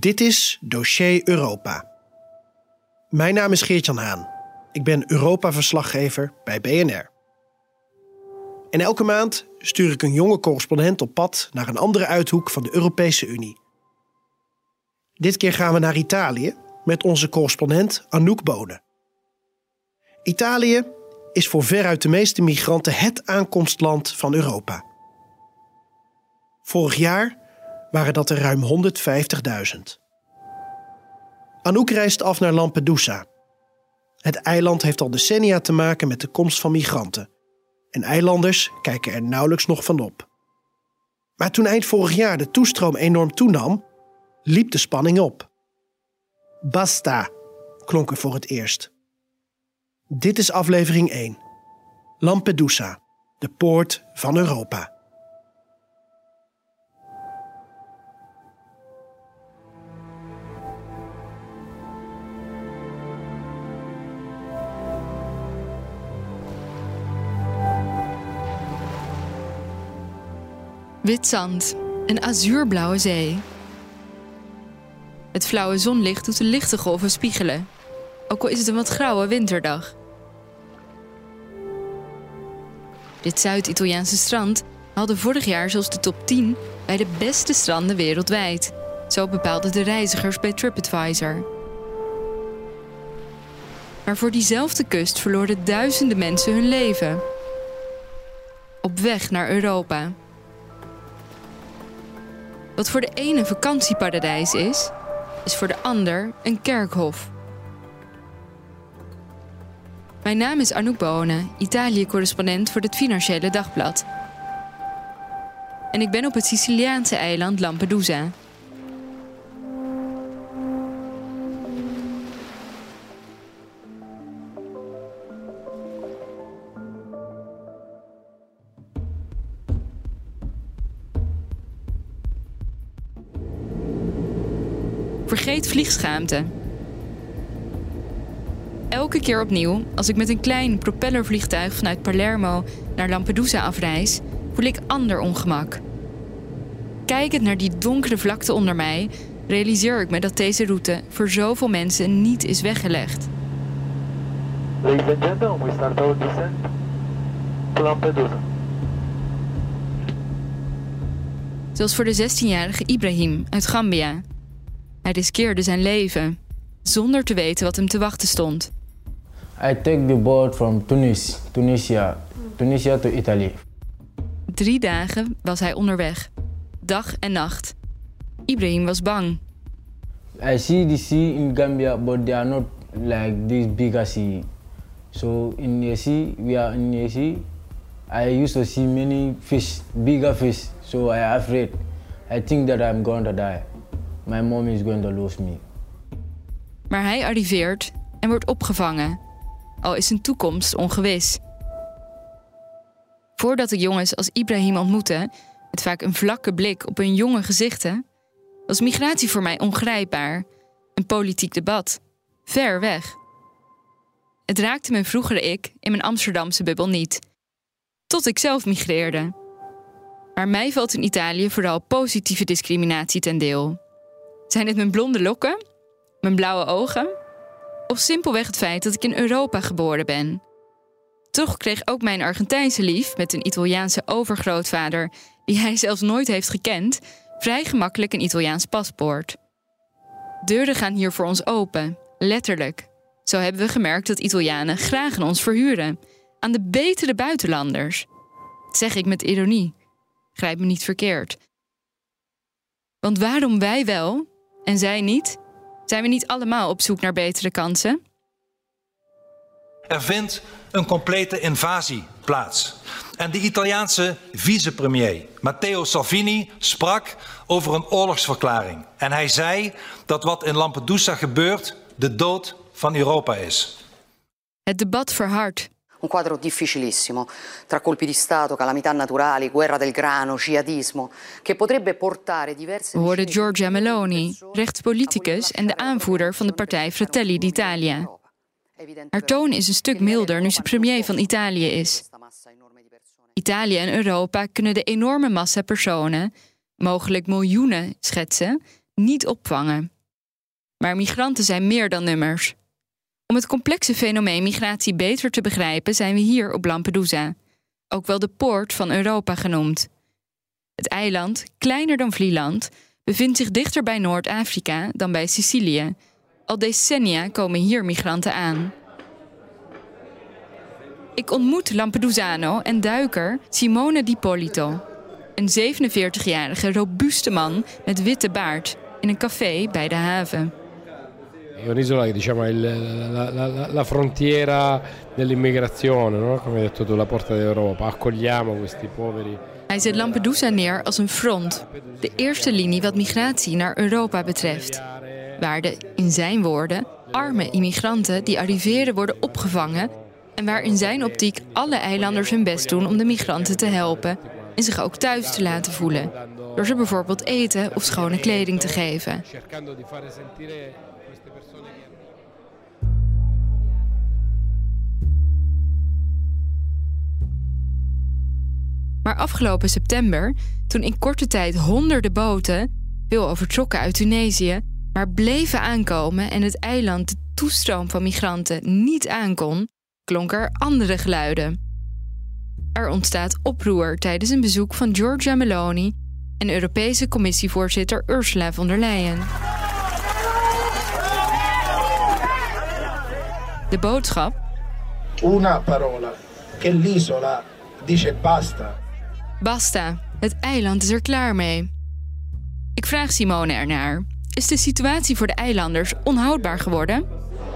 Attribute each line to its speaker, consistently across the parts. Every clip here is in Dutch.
Speaker 1: Dit is Dossier Europa. Mijn naam is Geert-Jan Haan. Ik ben Europa-verslaggever bij BNR. En elke maand stuur ik een jonge correspondent op pad naar een andere uithoek van de Europese Unie. Dit keer gaan we naar Italië met onze correspondent Anouk Bonen. Italië is voor veruit de meeste migranten het aankomstland van Europa. Vorig jaar waren dat er ruim 150.000. Anouk reist af naar Lampedusa. Het eiland heeft al decennia te maken met de komst van migranten. En eilanders kijken er nauwelijks nog van op. Maar toen eind vorig jaar de toestroom enorm toenam, liep de spanning op. Basta, klonk er voor het eerst. Dit is aflevering 1. Lampedusa, de poort van Europa.
Speaker 2: Wit zand, een azuurblauwe zee. Het flauwe zonlicht doet de lichte golven spiegelen, ook al is het een wat grauwe winterdag. Dit Zuid-Italiaanse strand haalde vorig jaar zelfs de top 10 bij de beste stranden wereldwijd. Zo bepaalden de reizigers bij TripAdvisor. Maar voor diezelfde kust verloren duizenden mensen hun leven. Op weg naar Europa. Wat voor de ene een vakantieparadijs is, is voor de ander een kerkhof. Mijn naam is Anouk Bonen, Italië-correspondent voor het Financiële Dagblad. En ik ben op het Siciliaanse eiland Lampedusa. Vliegschaamte. Elke keer opnieuw, als ik met een klein propellervliegtuig vanuit Palermo naar Lampedusa afreis, voel ik ander ongemak. Kijkend naar die donkere vlakte onder mij, realiseer ik me dat deze route voor zoveel mensen niet is weggelegd.
Speaker 3: Ladies and gentlemen, we start our descent to Lampedusa.
Speaker 2: Zoals voor de 16-jarige Ibrahim uit Gambia. Hij riskeerde zijn leven, zonder te weten wat hem te wachten stond.
Speaker 4: I take the boat from Tunis, Tunisia, Tunisia to Italy.
Speaker 2: Drie dagen was hij onderweg, dag en nacht. Ibrahim was bang.
Speaker 4: I see the sea in Gambia, but they are not like this bigger sea. So in the sea, we are in the sea. I used to see many fish, bigger fish. So I afraid. I think that I'm going to die. My mom is going to lose me.
Speaker 2: Maar hij arriveert en wordt opgevangen, al is zijn toekomst ongewis. Voordat ik jongens als Ibrahim ontmoette, met vaak een vlakke blik op hun jonge gezichten, was migratie voor mij ongrijpbaar. Een politiek debat. Ver weg. Het raakte mijn vroegere ik in mijn Amsterdamse bubbel niet. Tot ik zelf migreerde. Maar mij valt in Italië vooral positieve discriminatie ten deel. Zijn het mijn blonde lokken, mijn blauwe ogen, of simpelweg het feit dat ik in Europa geboren ben? Toch kreeg ook mijn Argentijnse lief met een Italiaanse overgrootvader, die hij zelfs nooit heeft gekend, vrij gemakkelijk een Italiaans paspoort. Deuren gaan hier voor ons open, letterlijk. Zo hebben we gemerkt dat Italianen graag aan ons verhuren, aan de betere buitenlanders. Dat zeg ik met ironie. Grijp me niet verkeerd. Want waarom wij wel en zij niet? Zijn we niet allemaal op zoek naar betere kansen?
Speaker 5: Er vindt een complete invasie plaats. En de Italiaanse vicepremier Matteo Salvini sprak over een oorlogsverklaring. En hij zei dat wat in Lampedusa gebeurt de dood van Europa is.
Speaker 2: Het debat verhardt.
Speaker 6: Un quadro difficilissimo, tra colpi di Stato, calamità naturali, guerra del grano, jihadismo, che potrebbe portare diverse...
Speaker 2: We hoorden Giorgia Meloni, rechtspoliticus en de aanvoerder van de partij Fratelli d'Italia. Haar toon is een stuk milder nu ze premier van Italië is. Italië en Europa kunnen de enorme massa personen, mogelijk miljoenen schetsen, niet opvangen. Maar migranten zijn meer dan nummers. Om het complexe fenomeen migratie beter te begrijpen, zijn we hier op Lampedusa, ook wel de poort van Europa genoemd. Het eiland, kleiner dan Vlieland, bevindt zich dichter bij Noord-Afrika dan bij Sicilië. Al decennia komen hier migranten aan. Ik ontmoet Lampedusano en duiker Simone Di Polito. Een 47-jarige robuuste man met witte baard in een café bij de haven.
Speaker 7: È un'isola che diciamo è il- la, la- la- frontiera dell'immigrazione, no? come hai detto tu, la porta d'Europa. Accogliamo questi poveri.
Speaker 2: Hij zet Lampedusa neer als een front, de eerste linie wat migratie naar Europa betreft. Waar de, in zijn woorden, arme immigranten die arriveren worden opgevangen en waar in zijn optiek alle eilanders hun best doen om de migranten te helpen en zich ook thuis te laten voelen, door ze bijvoorbeeld eten of schone kleding te geven. Maar afgelopen september, toen in korte tijd honderden boten, veel overtrokken uit Tunesië, maar bleven aankomen en het eiland de toestroom van migranten niet aankon, klonken er andere geluiden. Er ontstaat oproer tijdens een bezoek van Giorgia Meloni en Europese Commissievoorzitter Ursula von der Leyen. De boodschap
Speaker 8: una parola, che l'isola dice basta.
Speaker 2: Basta, het eiland is er klaar mee. Ik vraag Simone ernaar. Is de situatie voor de eilanders onhoudbaar geworden?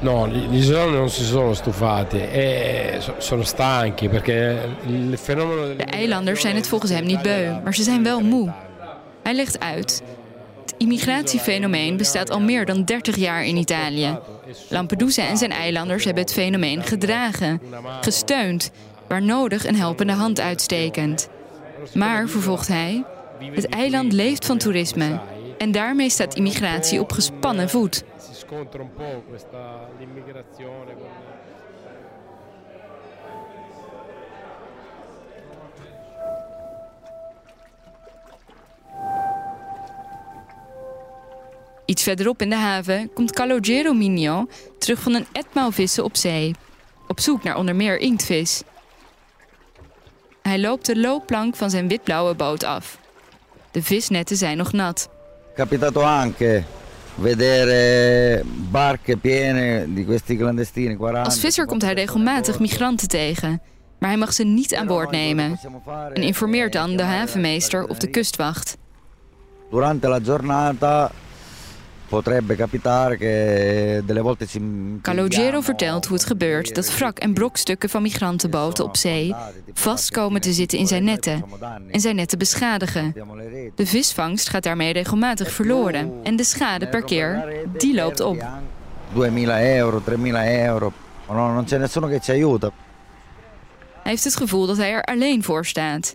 Speaker 7: No, gli isolani non si sono stufati, e so- sono stanchi perché il fenomeno
Speaker 2: De eilanders zijn het volgens hem niet beu, maar ze zijn wel moe. Hij legt uit. Het immigratiefenomeen bestaat al meer dan 30 jaar in Italië. Lampedusa en zijn eilanders hebben het fenomeen gedragen, gesteund, waar nodig een helpende hand uitstekend. Maar, vervolgt hij, het eiland leeft van toerisme. En daarmee staat immigratie op gespannen voet. Iets verderop in de haven komt Calogero Minio terug van een etmaal vissen op zee. Op zoek naar onder meer inktvis. Hij loopt de loopplank van zijn witblauwe boot af. De visnetten zijn nog nat.
Speaker 9: capitato anche vedere barche piene di questi clandestini 40
Speaker 2: Als visser komt hij regelmatig migranten tegen. Maar hij mag ze niet aan boord nemen. En informeert dan de havenmeester of de kustwacht.
Speaker 9: durante la giornata potrebbe capitare che delle volte si
Speaker 2: Calogero vertelt hoe het gebeurt dat wrak en brokstukken van migrantenboten op zee vast komen te zitten in zijn netten en zijn netten beschadigen. De visvangst gaat daarmee regelmatig verloren en de schade per keer, die loopt op.
Speaker 9: 2000 euro 3000 euro no, non c'è nessuno che ci aiuta
Speaker 2: Hij heeft het gevoel dat hij er alleen voor staat.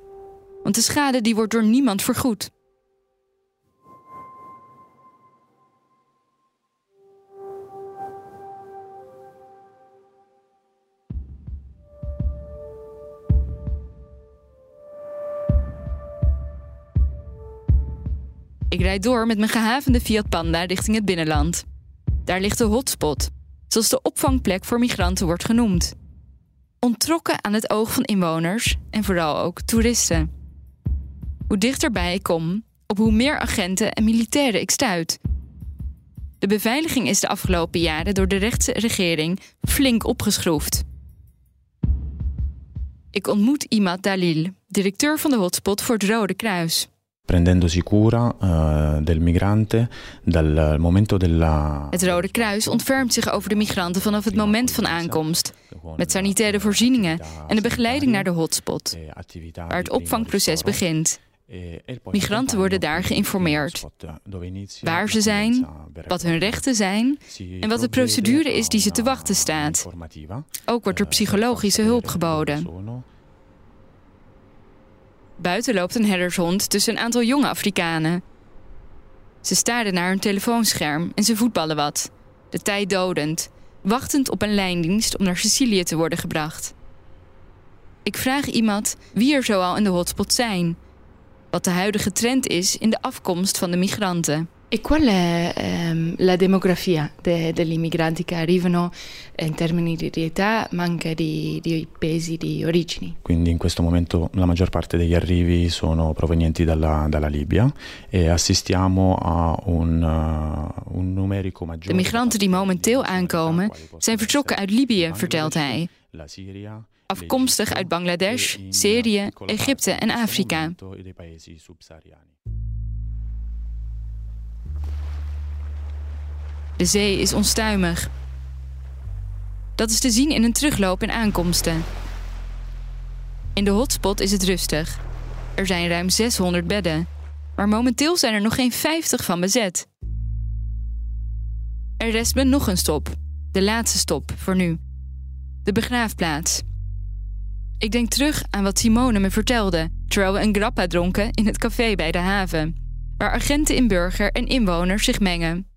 Speaker 2: Want de schade die wordt door niemand vergoed. Ik rijd door met mijn gehavende Fiat Panda richting het binnenland. Daar ligt de hotspot, zoals de opvangplek voor migranten wordt genoemd ontrokken aan het oog van inwoners en vooral ook toeristen. Hoe dichterbij ik kom, op hoe meer agenten en militairen ik stuit. De beveiliging is de afgelopen jaren door de rechtse regering flink opgeschroefd. Ik ontmoet Imad Dalil, directeur van de hotspot voor het Rode Kruis.
Speaker 10: Cura uh, del migrante dal momento della.
Speaker 2: Het Rode Kruis ontfermt zich over de migranten vanaf het moment van aankomst, met sanitaire voorzieningen en de begeleiding naar de hotspot, waar het opvangproces begint. Migranten worden daar geïnformeerd. Waar ze zijn, wat hun rechten zijn en wat de procedure is die ze te wachten staat. Ook wordt er psychologische hulp geboden. Buiten loopt een herdershond tussen een aantal jonge Afrikanen. Ze staren naar hun telefoonscherm en ze voetballen wat. De tijd dodend, wachtend op een lijndienst om naar Sicilië te worden gebracht. Ik vraag iemand wie er zoal in de hotspot zijn. Wat de huidige trend is in de afkomst van de migranten.
Speaker 11: E qual è ehm, la demografia de, degli immigranti che arrivano in termini di età, ma anche di, di, paesi di origini?
Speaker 10: Quindi in questo momento la maggior parte degli arrivi sono provenienti dalla, dalla Libia e assistiamo a un, uh, un numerico maggiore.
Speaker 2: De migranten die momenteel aankomen zijn vertrokken uit Libië, vertelt hij. Afkomstig uit Bangladesh, Syrië, Egypte en Afrika. De zee is onstuimig. Dat is te zien in een terugloop in aankomsten. In de hotspot is het rustig. Er zijn ruim 600 bedden, maar momenteel zijn er nog geen 50 van bezet. Er rest me nog een stop, de laatste stop voor nu. De begraafplaats. Ik denk terug aan wat Simone me vertelde terwijl we een grappa dronken in het café bij de haven, waar agenten in burger en inwoners zich mengen.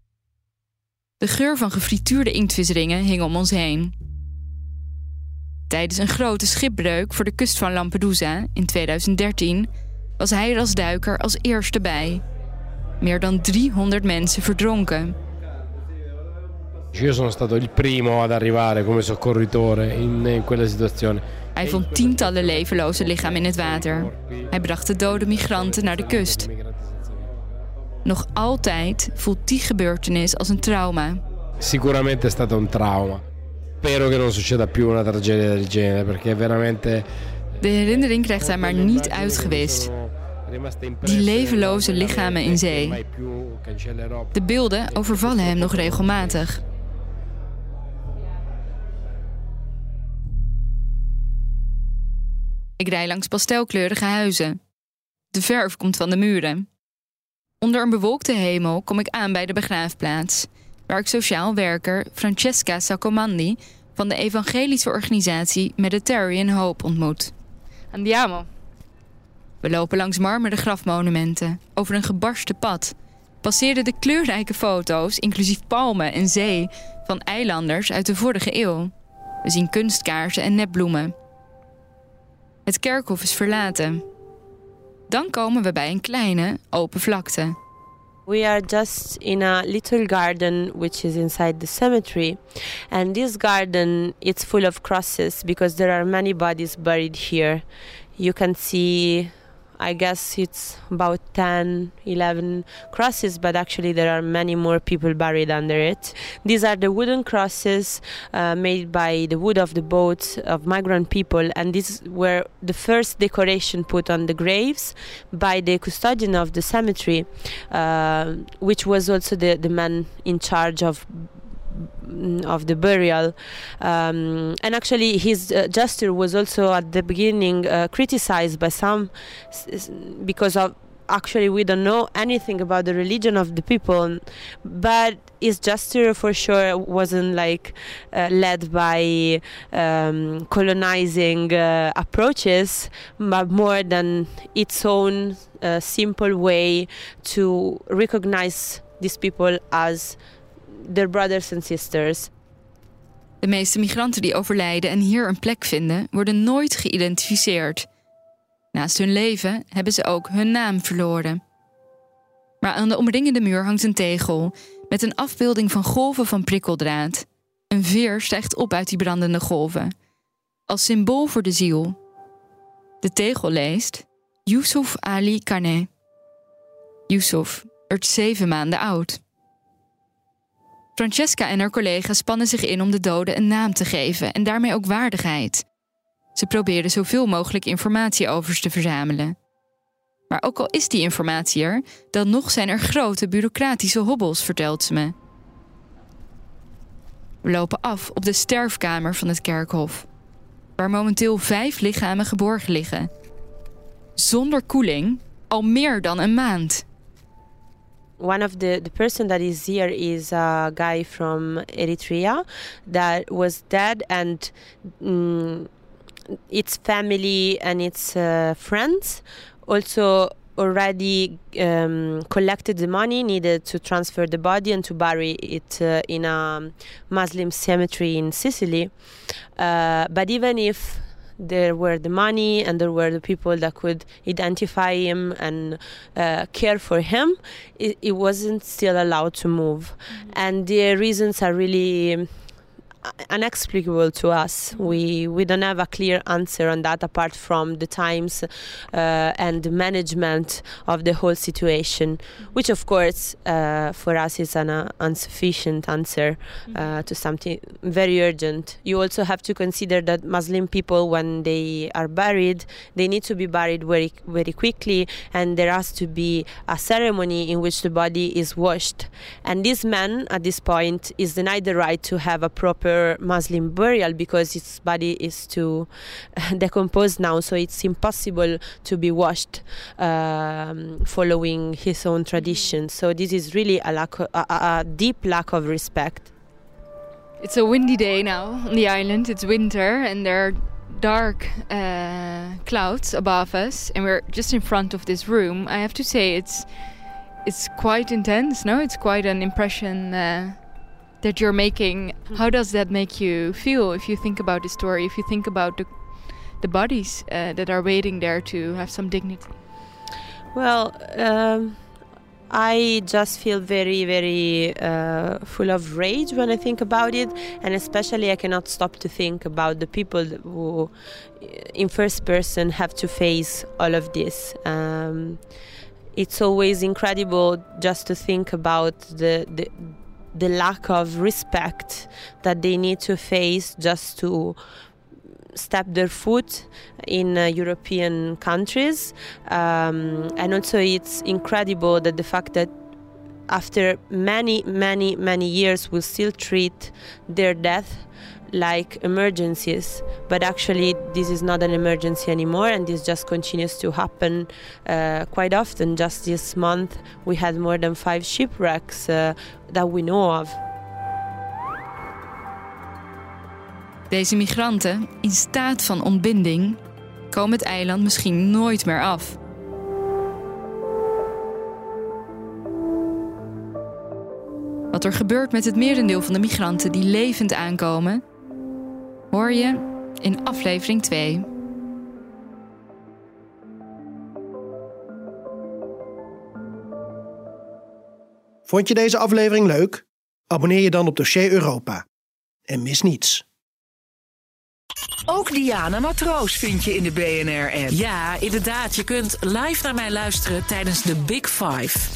Speaker 2: De geur van gefrituurde inktvisringen hing om ons heen. Tijdens een grote schipbreuk voor de kust van Lampedusa in 2013 was hij er als duiker als eerste bij. Meer dan 300 mensen verdronken.
Speaker 7: Io sono stato il primo ad arrivare come soccorritore in, in quella situazione.
Speaker 2: Hij vond tientallen levenloze lichamen in het water. Hij bracht de dode migranten naar de kust. Nog altijd voelt die gebeurtenis als een trauma.
Speaker 7: Sicuramente è stato un trauma. Spero che non succeda più una tragedia del genere, perché veramente.
Speaker 2: De herinnering krijgt hij maar niet uitgewist. Die levenloze lichamen in zee. De beelden overvallen hem nog regelmatig. Ik rij langs pastelkleurige huizen. De verf komt van de muren. Onder een bewolkte hemel kom ik aan bij de begraafplaats, waar ik sociaal werker Francesca Saccomandi van de evangelische organisatie Mediterranean Hope ontmoet.
Speaker 11: Andiamo.
Speaker 2: We lopen langs marmeren grafmonumenten, over een gebarsten pad, passeerden de kleurrijke foto's, inclusief palmen en zee, van eilanders uit de vorige eeuw. We zien kunstkaarsen en nepbloemen. Het kerkhof is verlaten. Dan komen we bij een kleine, open vlakte.
Speaker 12: We are just in a little garden which is inside the cemetery. And this garden it's full of crosses because there are many bodies buried here. You can see I guess it's about 10, 11 crosses, but actually there are many more people buried under it. These are the wooden crosses uh, made by the wood of the boats of migrant people, and these were the first decoration put on the graves by the custodian of the cemetery, uh, which was also the, the man in charge of of the burial. Um, and actually, his uh, gesture was also at the beginning uh, criticized by some because of actually we don't know anything about the religion of the people but his gesture for sure wasn't like uh, led by um, colonizing uh, approaches but more than its own uh, simple way to recognize these people as their brothers and sisters.
Speaker 2: De meeste migranten die overlijden en hier een plek vinden, worden nooit geïdentificeerd. Naast hun leven hebben ze ook hun naam verloren. Maar aan de omringende muur hangt een tegel met een afbeelding van golven van prikkeldraad. Een veer stijgt op uit die brandende golven, als symbool voor de ziel. De tegel leest Yusuf Ali Kane. Yusuf werd zeven maanden oud. Francesca en haar collega's spannen zich in om de doden een naam te geven en daarmee ook waardigheid. Ze probeerden zoveel mogelijk informatie over ze te verzamelen. Maar ook al is die informatie er, dan nog zijn er grote bureaucratische hobbels, vertelt ze me. We lopen af op de sterfkamer van het kerkhof, waar momenteel vijf lichamen geborgen liggen. Zonder koeling al meer dan een maand.
Speaker 12: One of the the person that is here is a guy from Eritrea that was dead and mm, its family and its uh, friends also already um, collected the money needed to transfer the body and to bury it uh, in a Muslim cemetery in Sicily. Uh, but even if there were the money and there were the people that could identify him and uh, care for him, it, it, wasn't still allowed to move. Mm-hmm. And the reasons are really inexplicable to us. We we don't have a clear answer on that apart from the times uh, and the management of the whole situation, which of course uh, for us is an uh, insufficient answer uh, to something very urgent. You also have to consider that Muslim people, when they are buried, they need to be buried very very quickly, and there has to be a ceremony in which the body is washed. And this man, at this point, is denied the right to have a proper Muslim burial because his body is too decomposed now, so it's impossible to be washed um, following his own tradition. So this is really a, lack, a, a deep lack of respect.
Speaker 2: It's a windy day now on the island. It's winter, and there are dark uh, clouds above us, and we're just in front of this room. I have to say, it's it's quite intense. No, it's quite an impression. Uh, that you're making how does that make you feel if you think about the story if you think about the the bodies uh, that are waiting there to have some dignity
Speaker 12: well um, I just feel very, very uh, full of rage when I think about it, and especially I cannot stop to think about the people who, in first person, have to face all of this. Um, it's always incredible just to think about the, the the lack of respect that they need to face just to step their foot in uh, European countries. Um, and also, it's incredible that the fact that after many, many, many years, we still treat their death like emergencies, but actually this is not an emergency anymore, and this just continues to happen uh, quite often. Just this month, we had more than five shipwrecks uh, that we know of.
Speaker 2: Deze migranten, in staat van ontbinding, komen het eiland misschien nooit meer af. Wat er gebeurt met het merendeel van de migranten die levend aankomen, hoor je in aflevering 2.
Speaker 1: Vond je deze aflevering leuk? Abonneer je dan op Dossier Europa. En mis niets.
Speaker 13: Ook Diana Matroos vind je in de BNR-app.
Speaker 14: Ja, inderdaad. Je kunt live naar mij luisteren tijdens de Big Five.